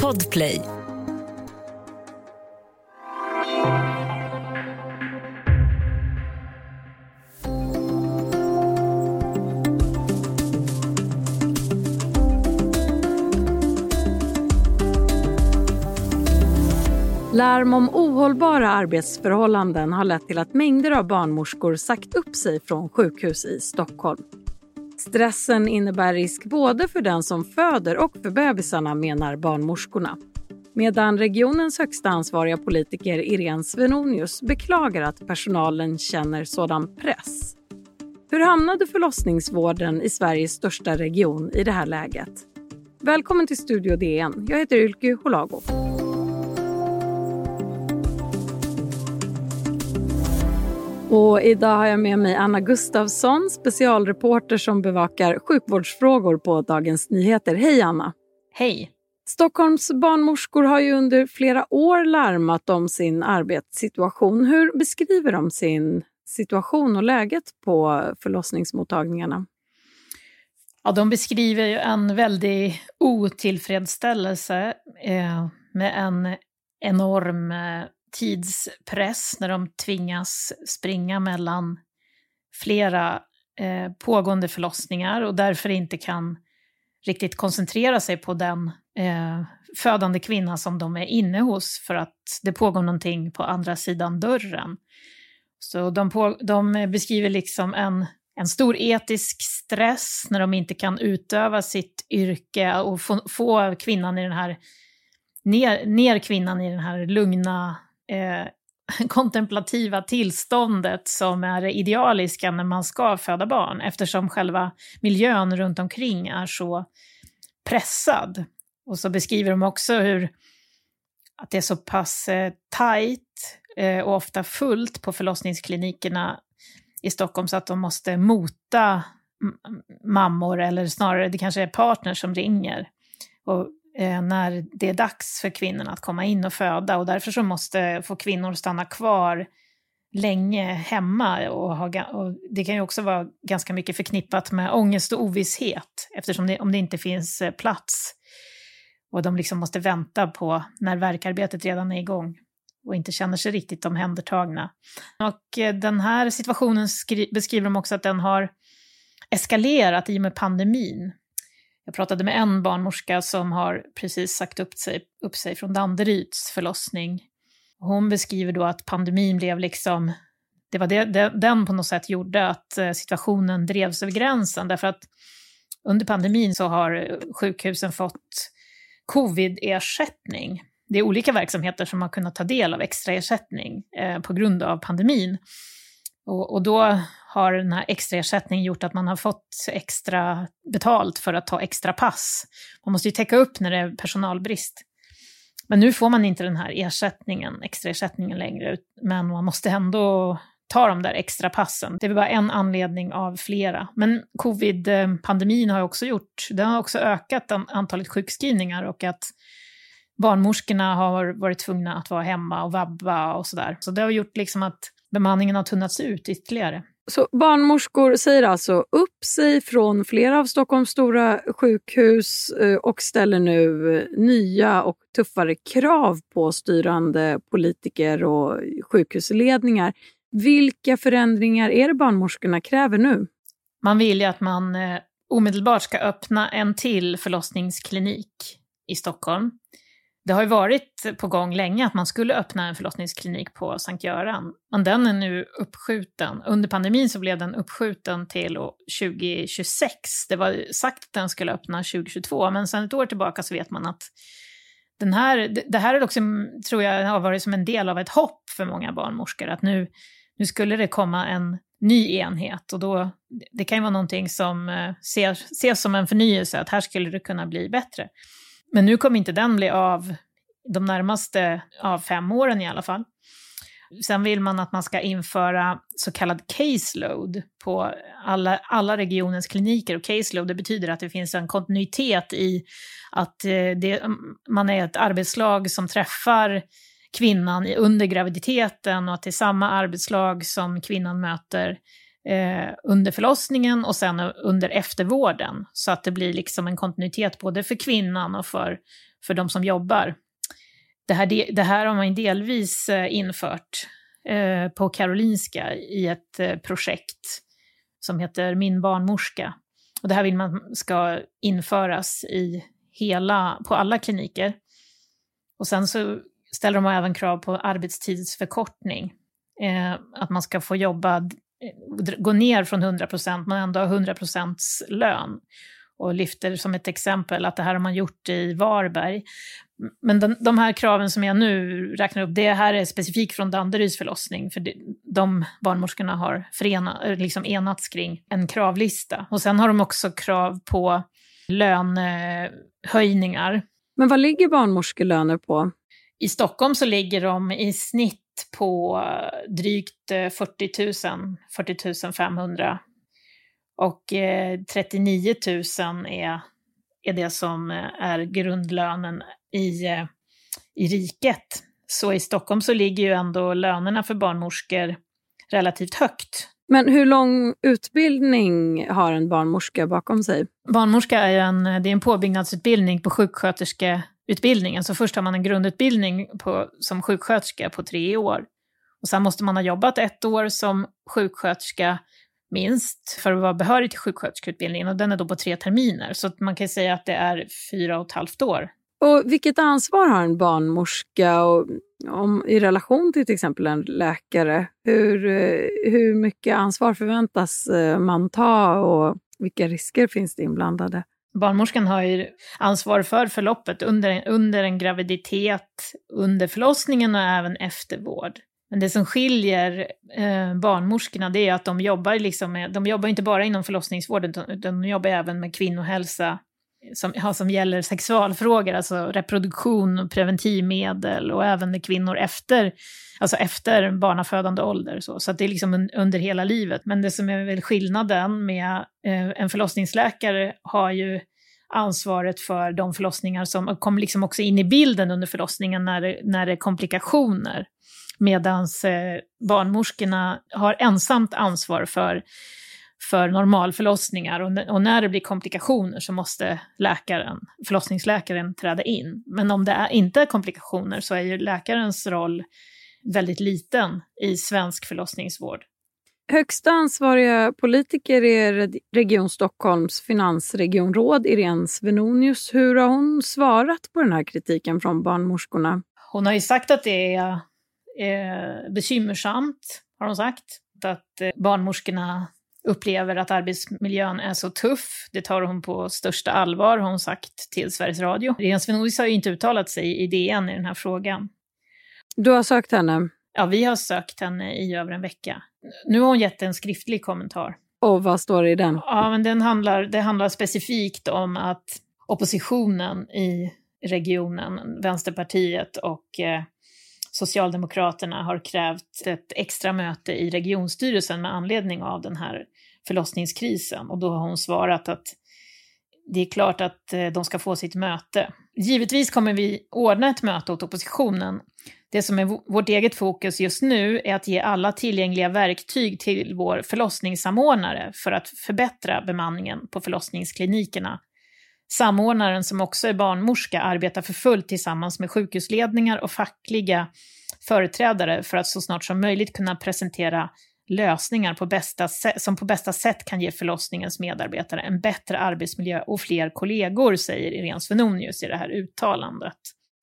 Podplay. Larm om ohållbara arbetsförhållanden har lett till att mängder av barnmorskor sagt upp sig från sjukhus i Stockholm. Stressen innebär risk både för den som föder och för bebisarna, menar barnmorskorna. Medan regionens högsta ansvariga politiker Irene Svenonius beklagar att personalen känner sådan press. Hur hamnade förlossningsvården i Sveriges största region i det här läget? Välkommen till Studio DN. Jag heter Ylke Holago. Och idag har jag med mig Anna Gustafsson, specialreporter som bevakar sjukvårdsfrågor på Dagens Nyheter. Hej Anna! Hej! Stockholms barnmorskor har ju under flera år larmat om sin arbetssituation. Hur beskriver de sin situation och läget på förlossningsmottagningarna? Ja, de beskriver ju en väldig otillfredsställelse eh, med en enorm eh, tidspress när de tvingas springa mellan flera eh, pågående förlossningar och därför inte kan riktigt koncentrera sig på den eh, födande kvinna som de är inne hos för att det pågår någonting på andra sidan dörren. Så de, på, de beskriver liksom en, en stor etisk stress när de inte kan utöva sitt yrke och få, få kvinnan i den här ner, ner kvinnan i den här lugna eh, kontemplativa tillståndet som är det idealiska när man ska föda barn eftersom själva miljön runt omkring är så pressad. Och så beskriver de också hur att det är så pass eh, tajt eh, och ofta fullt på förlossningsklinikerna i Stockholm så att de måste mota mammor eller snarare det kanske är partners som ringer och Eh, när det är dags för kvinnorna att komma in och föda och därför så måste få kvinnor stanna kvar länge hemma och, ha, och det kan ju också vara ganska mycket förknippat med ångest och ovisshet eftersom det, om det inte finns eh, plats och de liksom måste vänta på när verkarbetet redan är igång och inte känner sig riktigt omhändertagna. Och eh, den här situationen beskriver de också att den har eskalerat i och med pandemin. Jag pratade med en barnmorska som har precis sagt upp sig, upp sig från Danderyds förlossning. Hon beskriver då att pandemin blev liksom, det var det, det, den på något sätt gjorde att eh, situationen drevs över gränsen. Därför att under pandemin så har sjukhusen fått covid-ersättning. Det är olika verksamheter som har kunnat ta del av extraersättning eh, på grund av pandemin. Och, och då har den här extraersättningen gjort att man har fått extra betalt för att ta extra pass. Man måste ju täcka upp när det är personalbrist. Men nu får man inte den här ersättningen, extraersättningen längre, men man måste ändå ta de där extra passen. Det är bara en anledning av flera. Men covid-pandemin har också gjort, den har också ökat antalet sjukskrivningar och att barnmorskorna har varit tvungna att vara hemma och vabba och sådär. Så det har gjort liksom att bemanningen har tunnats ut ytterligare. Så barnmorskor säger alltså upp sig från flera av Stockholms stora sjukhus eh, och ställer nu eh, nya och tuffare krav på styrande politiker och sjukhusledningar. Vilka förändringar är det barnmorskorna kräver nu? Man vill ju att man eh, omedelbart ska öppna en till förlossningsklinik i Stockholm. Det har ju varit på gång länge att man skulle öppna en förlossningsklinik på Sankt Göran, men den är nu uppskjuten. Under pandemin så blev den uppskjuten till 2026. Det var sagt att den skulle öppna 2022, men sedan ett år tillbaka så vet man att den här, det här är också, tror jag har varit som en del av ett hopp för många barnmorskor, att nu, nu skulle det komma en ny enhet och då, det kan ju vara någonting som eh, ses, ses som en förnyelse, att här skulle det kunna bli bättre. Men nu kommer inte den bli av de närmaste ja, fem åren i alla fall. Sen vill man att man ska införa så kallad caseload på alla, alla regionens kliniker. Och caseload det betyder att det finns en kontinuitet i att eh, det, man är ett arbetslag som träffar kvinnan under graviditeten och att det är samma arbetslag som kvinnan möter eh, under förlossningen och sen under eftervården. Så att det blir liksom en kontinuitet både för kvinnan och för, för de som jobbar. Det här, det här har man delvis eh, infört eh, på Karolinska i ett eh, projekt som heter Min barnmorska. Och det här vill man ska införas i hela, på alla kliniker. Och sen så ställer de även krav på arbetstidsförkortning. Eh, att man ska få jobba, gå ner från 100 procent men ändå ha 100 procents lön. Och lyfter som ett exempel att det här har man gjort i Varberg. Men den, de här kraven som jag nu räknar upp, det här är specifikt från Danderyds förlossning, för det, de barnmorskorna har förena, liksom enats kring en kravlista. Och sen har de också krav på lönehöjningar. Men vad ligger barnmorskelöner på? I Stockholm så ligger de i snitt på drygt 40 000, 40 500. Och eh, 39 000 är, är det som är grundlönen i, eh, i riket. Så i Stockholm så ligger ju ändå lönerna för barnmorskor relativt högt. Men hur lång utbildning har en barnmorska bakom sig? Barnmorska är en, det är en påbyggnadsutbildning på utbildningen. Så först har man en grundutbildning på, som sjuksköterska på tre år. Och sen måste man ha jobbat ett år som sjuksköterska minst för att vara behörig till sjuksköterskeutbildningen och den är då på tre terminer. Så man kan säga att det är fyra och ett halvt år och vilket ansvar har en barnmorska och, om, i relation till till exempel en läkare? Hur, eh, hur mycket ansvar förväntas eh, man ta och vilka risker finns det inblandade? Barnmorskan har ju ansvar för förloppet under, under en graviditet, under förlossningen och även eftervård. Men det som skiljer eh, barnmorskorna det är att de jobbar, liksom med, de jobbar inte bara inom förlossningsvården utan de jobbar även med kvinnohälsa som, ja, som gäller sexualfrågor, alltså reproduktion, och preventivmedel och även med kvinnor efter, alltså efter barnafödande ålder. Så, så det är liksom under hela livet. Men det som är väl skillnaden med eh, en förlossningsläkare har ju ansvaret för de förlossningar som kommer liksom också in i bilden under förlossningen när det, när det är komplikationer. Medan eh, barnmorskorna har ensamt ansvar för för normalförlossningar och, och när det blir komplikationer så måste läkaren, förlossningsläkaren träda in. Men om det är, inte är komplikationer så är ju läkarens roll väldigt liten i svensk förlossningsvård. Högsta ansvariga politiker är Region Stockholms finansregionråd Irene Svenonius. Hur har hon svarat på den här kritiken från barnmorskorna? Hon har ju sagt att det är eh, bekymmersamt, har hon sagt. Att eh, barnmorskorna upplever att arbetsmiljön är så tuff. Det tar hon på största allvar, har hon sagt till Sveriges Radio. Irene Svenodis har ju inte uttalat sig i DN i den här frågan. Du har sökt henne? Ja, vi har sökt henne i över en vecka. Nu har hon gett en skriftlig kommentar. Och vad står det i den? Ja, men den handlar, det handlar specifikt om att oppositionen i regionen, Vänsterpartiet och eh, Socialdemokraterna har krävt ett extra möte i regionstyrelsen med anledning av den här förlossningskrisen. Och då har hon svarat att det är klart att eh, de ska få sitt möte. Givetvis kommer vi ordna ett möte åt oppositionen. Det som är vårt eget fokus just nu är att ge alla tillgängliga verktyg till vår förlossningssamordnare för att förbättra bemanningen på förlossningsklinikerna. Samordnaren, som också är barnmorska, arbetar för fullt tillsammans med sjukhusledningar och fackliga företrädare för att så snart som möjligt kunna presentera lösningar på bästa som på bästa sätt kan ge förlossningens medarbetare en bättre arbetsmiljö och fler kollegor, säger Irene Svenonius i det här uttalandet.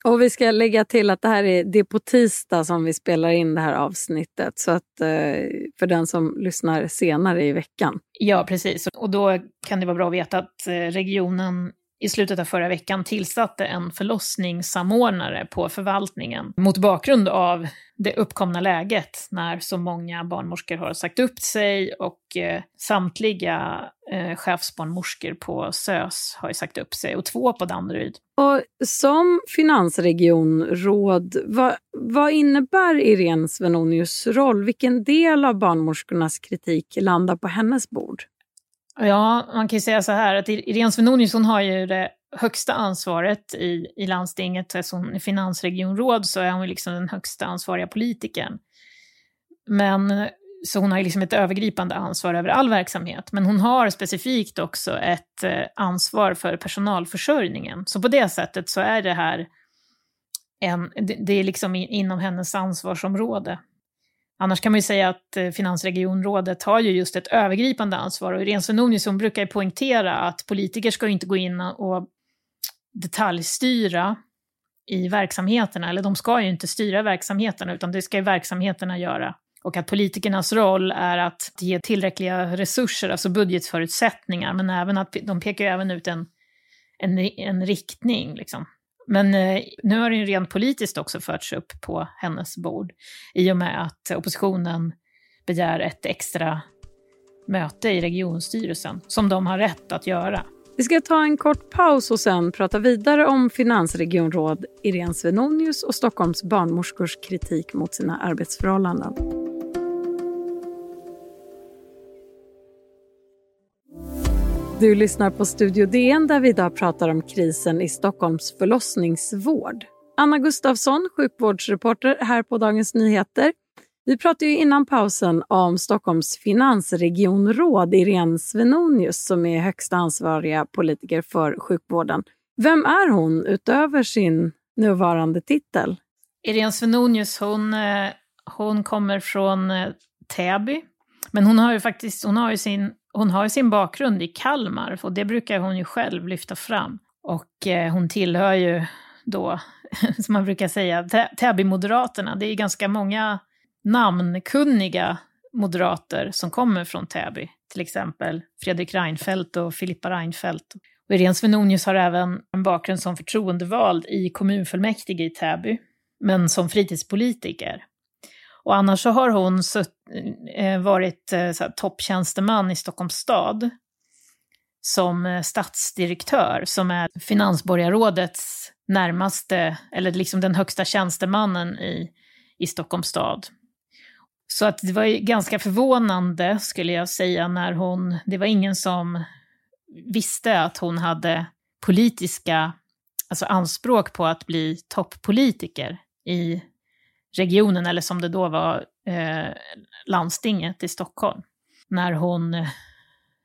Och vi ska lägga till att det här är, det är på tisdag som vi spelar in det här avsnittet. Så att eh, för den som lyssnar senare i veckan. Ja, precis. Och då kan det vara bra att veta att eh, regionen i slutet av förra veckan tillsatte en förlossningssamordnare på förvaltningen mot bakgrund av det uppkomna läget när så många barnmorskor har sagt upp sig och eh, samtliga eh, chefsbarnmorskor på SÖS har sagt upp sig och två på Danderyd. Och som finansregionråd, vad, vad innebär Irene Svenonius roll? Vilken del av barnmorskornas kritik landar på hennes bord? Ja, man kan ju säga så här att Irene Svenonius hon har ju det högsta ansvaret i, i landstinget. Eftersom hon är finansregionråd så är hon liksom den högsta ansvariga politikern. Men så hon har liksom ett övergripande ansvar över all verksamhet. Men hon har specifikt också ett eh, ansvar för personalförsörjningen. Så på det sättet så är det här en, det är liksom inom hennes ansvarsområde. Annars kan man ju säga att eh, Finansregionrådet har ju just ett övergripande ansvar. Och Irene Svenonius brukar ju poängtera att politiker ska inte gå in och detaljstyra i verksamheterna, eller de ska ju inte styra verksamheterna, utan det ska ju verksamheterna göra. Och att politikernas roll är att ge tillräckliga resurser, alltså budgetförutsättningar, men även att de pekar ju även ut en, en, en riktning. Liksom. Men eh, nu har det ju rent politiskt också förts upp på hennes bord i och med att oppositionen begär ett extra möte i regionstyrelsen, som de har rätt att göra. Vi ska ta en kort paus och sen prata vidare om finansregionråd Irene Svenonius och Stockholms barnmorskors kritik mot sina arbetsförhållanden. Du lyssnar på Studio DN där vi idag pratar om krisen i Stockholms förlossningsvård. Anna Gustafsson, sjukvårdsreporter här på Dagens Nyheter. Vi pratade ju innan pausen om Stockholms finansregionråd Irene Svenonius som är högsta ansvariga politiker för sjukvården. Vem är hon utöver sin nuvarande titel? Irene Svenonius hon, eh, hon kommer från eh, Täby. Men hon har ju faktiskt hon har ju sin hon har sin bakgrund i Kalmar och det brukar hon ju själv lyfta fram. Och eh, hon tillhör ju då, som man brukar säga, Täby-moderaterna. Det är ganska många namnkunniga moderater som kommer från Täby. Till exempel Fredrik Reinfeldt och Filippa Reinfeldt. Och Irene Svenonius har även en bakgrund som förtroendevald i kommunfullmäktige i Täby, men som fritidspolitiker. Och annars så har hon sutt, eh, varit eh, så här, topptjänsteman i Stockholms stad som eh, statsdirektör, som är finansborgarrådets närmaste, eller liksom den högsta tjänstemannen i, i Stockholms stad. Så att det var ganska förvånande, skulle jag säga, när hon... Det var ingen som visste att hon hade politiska alltså anspråk på att bli toppolitiker i regionen, eller som det då var, eh, landstinget i Stockholm, när hon eh,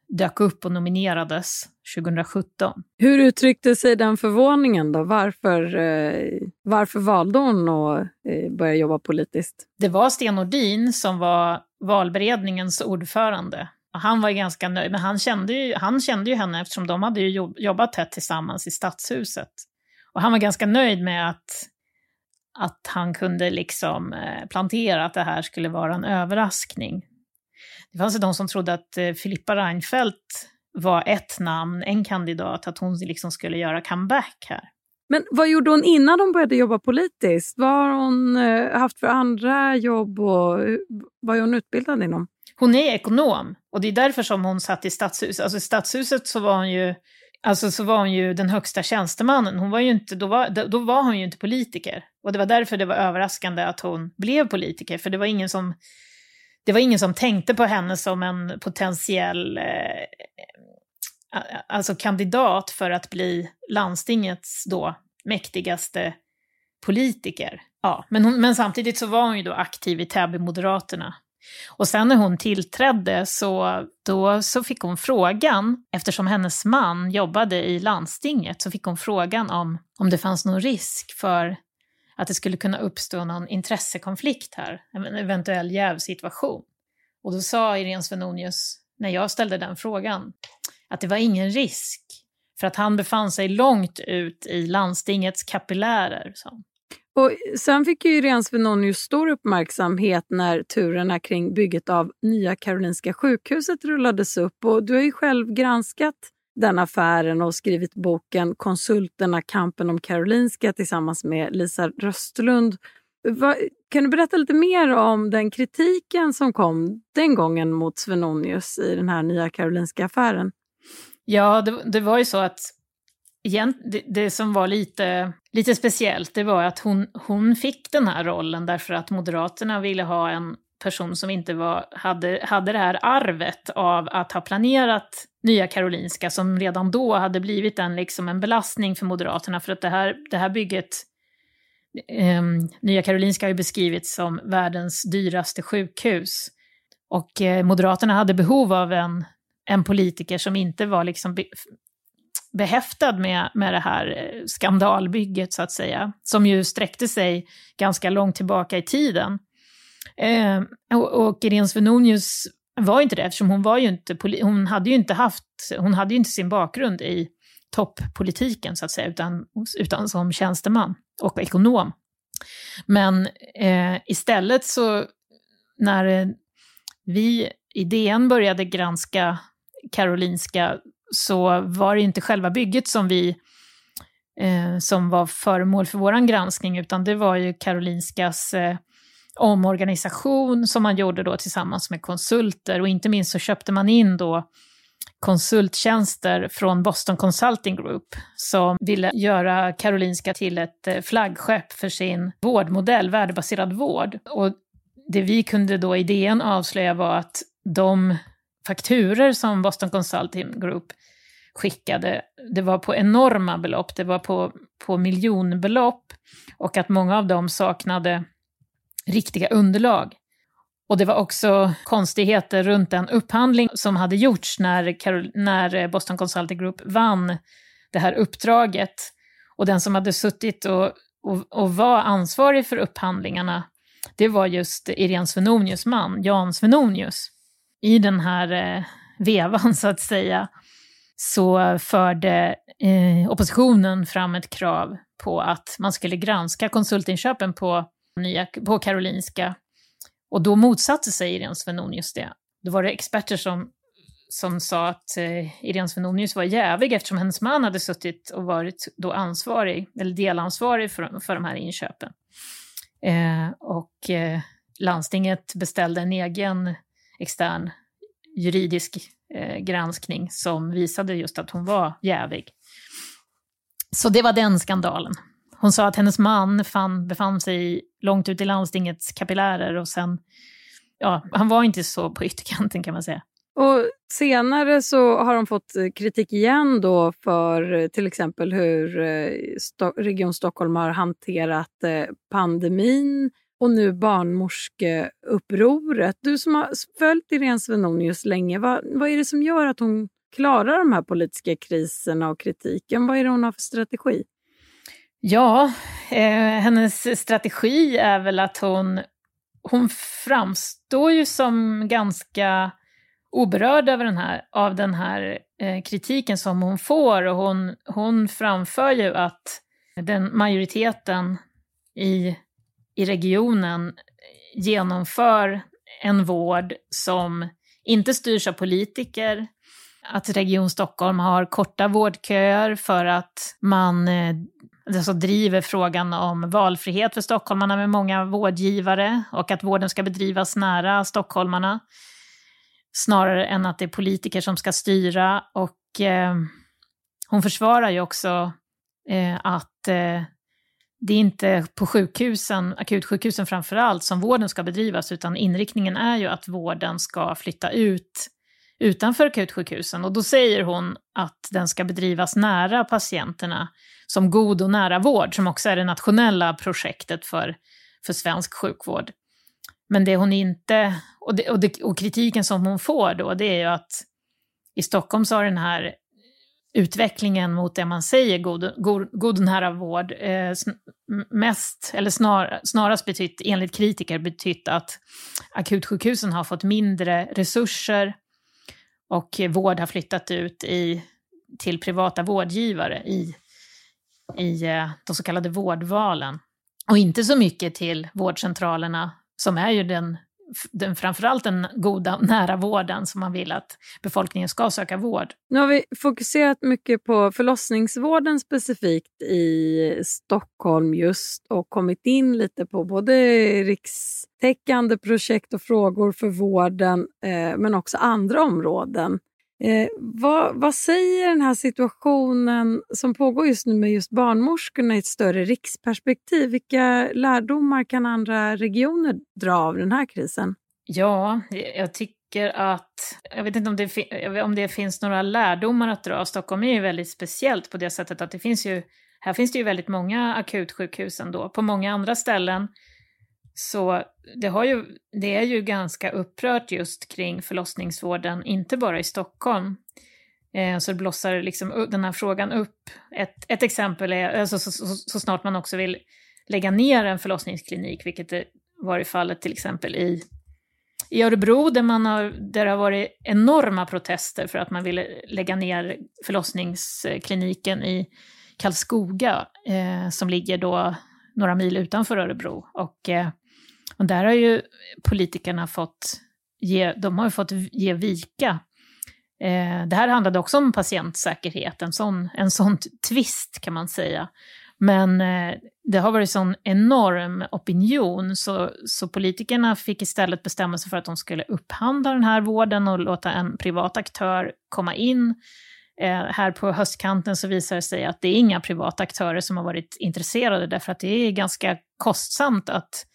dök upp och nominerades 2017. Hur uttryckte sig den förvåningen då? Varför, eh, varför valde hon att eh, börja jobba politiskt? Det var Sten Nordin som var valberedningens ordförande. Han var ganska nöjd, men han kände, ju, han kände ju henne eftersom de hade jobbat tätt tillsammans i Stadshuset. Och han var ganska nöjd med att att han kunde liksom eh, plantera att det här skulle vara en överraskning. Det fanns ju de som trodde att eh, Filippa Reinfeldt var ett namn, en kandidat, att hon liksom skulle göra comeback här. Men vad gjorde hon innan hon började jobba politiskt? Vad har hon eh, haft för andra jobb och vad är hon utbildad inom? Hon är ekonom och det är därför som hon satt i stadshuset. Alltså i stadshuset så var hon ju Alltså så var hon ju den högsta tjänstemannen. Hon var ju inte, då, var, då var hon ju inte politiker. Och det var därför det var överraskande att hon blev politiker. För det var ingen som, det var ingen som tänkte på henne som en potentiell eh, alltså kandidat för att bli landstingets då mäktigaste politiker. Ja, men, hon, men samtidigt så var hon ju då aktiv i Täby-moderaterna och sen när hon tillträdde så, då, så fick hon frågan, eftersom hennes man jobbade i landstinget, så fick hon frågan om, om det fanns någon risk för att det skulle kunna uppstå någon intressekonflikt här, en eventuell jävsituation. Och då sa Irene Svenonius, när jag ställde den frågan, att det var ingen risk, för att han befann sig långt ut i landstingets kapillärer. Så. Och sen fick ju Irene Svenonius stor uppmärksamhet när turerna kring bygget av Nya Karolinska sjukhuset rullades upp. Och du har ju själv granskat den affären och skrivit boken Konsulterna kampen om Karolinska tillsammans med Lisa Röstlund. Kan du berätta lite mer om den kritiken som kom den gången mot Svenonius i den här Nya Karolinska affären? Ja, det, det var ju så att igen, det, det, som var lite, lite speciellt, det var att hon, hon fick den här rollen därför att Moderaterna ville ha en person som inte var, hade, hade det här arvet av att ha planerat Nya Karolinska, som redan då hade blivit en, liksom en belastning för Moderaterna, för att det här, det här bygget eh, Nya Karolinska har ju beskrivits som världens dyraste sjukhus. Och eh, Moderaterna hade behov av en, en politiker som inte var liksom behäftad med, med det här eh, skandalbygget, så att säga, som ju sträckte sig ganska långt tillbaka i tiden. Eh, och, och Irene Svenonius var inte det, eftersom hon, var ju inte, hon hade ju inte haft, hon hade ju inte sin bakgrund i toppolitiken, så att säga, utan, utan som tjänsteman och ekonom. Men eh, istället så, när eh, vi i DN började granska Karolinska så var det inte själva bygget som vi eh, som var föremål för vår granskning, utan det var ju Karolinskas eh, omorganisation som man gjorde då tillsammans med konsulter och inte minst så köpte man in då konsulttjänster från Boston Consulting Group som ville göra Karolinska till ett eh, flaggskepp för sin vårdmodell, värdebaserad vård. Och det vi kunde då i DN avslöja var att de fakturer som Boston Consulting Group skickade, det var på enorma belopp, det var på, på miljonbelopp och att många av dem saknade riktiga underlag. Och det var också konstigheter runt den upphandling som hade gjorts när, Carol när Boston Consulting Group vann det här uppdraget. Och den som hade suttit och, och, och var ansvarig för upphandlingarna, det var just Irene Svenonius man, Jan Svenonius. I den här eh, vevan, så att säga, så förde eh, oppositionen fram ett krav på att man skulle granska konsultinköpen på, nya, på Karolinska och då motsatte sig Irene Svenonius det. Då var det experter som, som sa att eh, Irene Svenonius var jävig eftersom hennes man hade suttit och varit då ansvarig, eller delansvarig för, för de här inköpen. Eh, och eh, landstinget beställde en egen extern juridisk eh, granskning som visade just att hon var jävig. Så det var den skandalen. Hon sa att hennes man fann, befann sig långt ut i landstingets kapillärer och sen, ja, han var inte så på ytterkanten kan man säga. Och senare så har de fått eh, kritik igen då för eh, till exempel hur eh, Region Stockholm har hanterat pandemin och nu barnmorskeupproret. Du som har följt Irene Svenonius länge, vad, vad är det som gör att hon klarar de här politiska kriserna och kritiken? Vad är det hon har för strategi? Ja, eh, hennes strategi är väl att hon, hon framstår ju som ganska oberörd över den här, av den här eh, kritiken som hon får och hon, hon framför ju att den majoriteten i, i regionen genomför en vård som inte styrs av politiker, att Region Stockholm har korta vårdköer för att man eh, alltså driver frågan om valfrihet för stockholmarna med många vårdgivare och att vården ska bedrivas nära stockholmarna. Snarare än att det är politiker som ska styra. Och eh, hon försvarar ju också eh, att eh, det är inte på sjukhusen, akutsjukhusen framför allt, som vården ska bedrivas, utan inriktningen är ju att vården ska flytta ut utanför akutsjukhusen. Och då säger hon att den ska bedrivas nära patienterna som god och nära vård, som också är det nationella projektet för, för svensk sjukvård. Men det hon inte, och, det, och, det, och kritiken som hon får då, det är ju att i Stockholm så har den här utvecklingen mot det man säger god, god, god nära vård eh, mest, eller snar, snarast betytt, enligt kritiker, betytt att akutsjukhusen har fått mindre resurser och vård har flyttat ut i, till privata vårdgivare i, i eh, de så kallade vårdvalen. Och inte så mycket till vårdcentralerna, som är ju den, den framförallt den goda nära vården som man vill att befolkningen ska söka vård. Nu har vi fokuserat mycket på förlossningsvården specifikt i Stockholm just och kommit in lite på både rikstäckande projekt och frågor för vården eh, men också andra områden. Eh, vad, vad, säger den här situationen som pågår just nu med just barnmorskorna i ett större riksperspektiv? Vilka lärdomar kan andra regioner dra av den här krisen? Ja, jag tycker att, jag vet inte om det, om det finns några lärdomar att dra. Stockholm är ju väldigt speciellt på det sättet att det finns ju, här finns det ju väldigt många akutsjukhus ändå. På många andra ställen så det, har ju, det är ju ganska upprört just kring förlossningsvården, inte bara i Stockholm. Eh, så det blossar liksom den här frågan upp. Ett, ett exempel är alltså, så, så, så, snart man också vill lägga ner en förlossningsklinik, vilket det varit fallet till exempel i, i Örebro, där, man har, där det har varit enorma protester för att man ville lägga ner förlossningskliniken i Karlskoga, eh, som ligger då några mil utanför Örebro. Och, eh, och där har ju politikerna fått ge, de har fått ge vika. Eh, det här handlade också om patientsäkerhet, en sån, en sån twist kan man säga. Men eh, det har varit sån enorm opinion så, så politikerna fick istället bestämma sig för att de skulle upphandla den här vården och låta en privat aktör komma in Eh, här på höstkanten så visar det sig att det är inga privata aktörer som har varit intresserade därför att det är ganska kostsamt att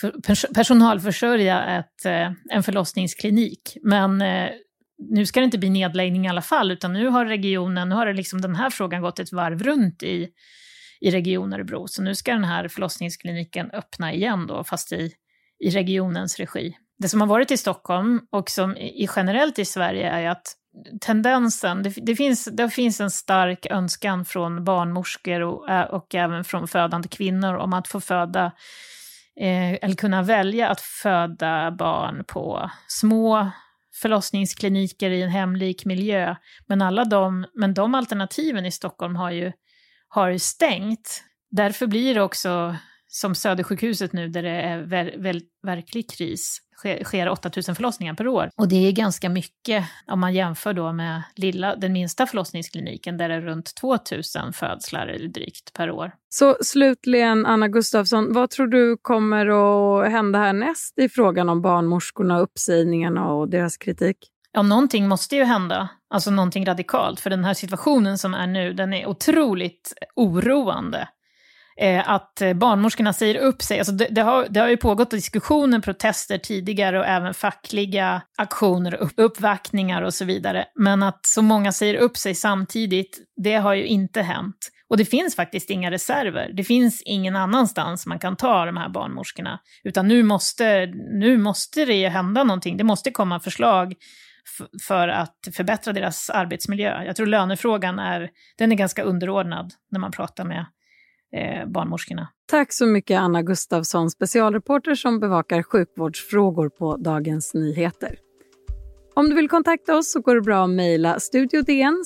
för, personalförsörja ett, eh, en förlossningsklinik. Men eh, nu ska det inte bli nedläggning i alla fall, utan nu har regionen, nu har det liksom den här frågan gått ett varv runt i, i Region Örebro. Så nu ska den här förlossningskliniken öppna igen då, fast i, i regionens regi. Det som har varit i Stockholm och som i, generellt i Sverige är att tendensen, det, det, finns, det finns en stark önskan från barnmorskor och, eh, och även från födande kvinnor om att få föda eh, eller kunna välja att föda barn på små förlossningskliniker i en hemlik miljö. Men, alla de, men de alternativen i Stockholm har ju, har ju stängt. Därför blir det också som Södersjukhuset nu, där det är ver ver verklig kris, sker, sker 8000 förlossningar per år. Och det är ganska mycket om man jämför då med lilla, den minsta förlossningskliniken där det är runt 2000 födslar eller drygt per år. Så slutligen, Anna Gustafsson, vad tror du kommer att hända härnäst i frågan om barnmorskorna, uppsägningarna och deras kritik? Ja, någonting måste ju hända, alltså någonting radikalt, för den här situationen som är nu, den är otroligt oroande eh, att eh, barnmorskorna säger upp sig. Alltså det, det, har, det har ju pågått diskussioner, protester tidigare och även fackliga aktioner, upp, uppvaktningar och så vidare. Men att så många säger upp sig samtidigt, det har ju inte hänt. Och det finns faktiskt inga reserver. Det finns ingen annanstans man kan ta de här barnmorskorna. Utan nu måste, nu måste det hända någonting. Det måste komma förslag för att förbättra deras arbetsmiljö. Jag tror lönefrågan är, den är ganska underordnad när man pratar med eh, barnmorskorna. Tack så mycket Anna Gustafsson, specialreporter som bevakar sjukvårdsfrågor på Dagens Nyheter. Om du vill kontakta oss så går det bra att mejla studiodn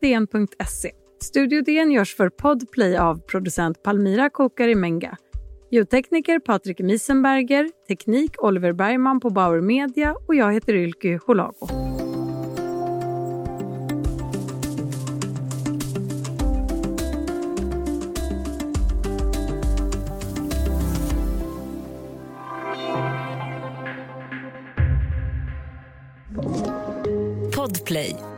dn.se. Studio DN görs för Podplay av producent Palmira Kokari Menga. Ljudtekniker Patrik Misenberger, teknik Oliver Bergman på Bauer Media och jag heter Ylke Holago. Podplay.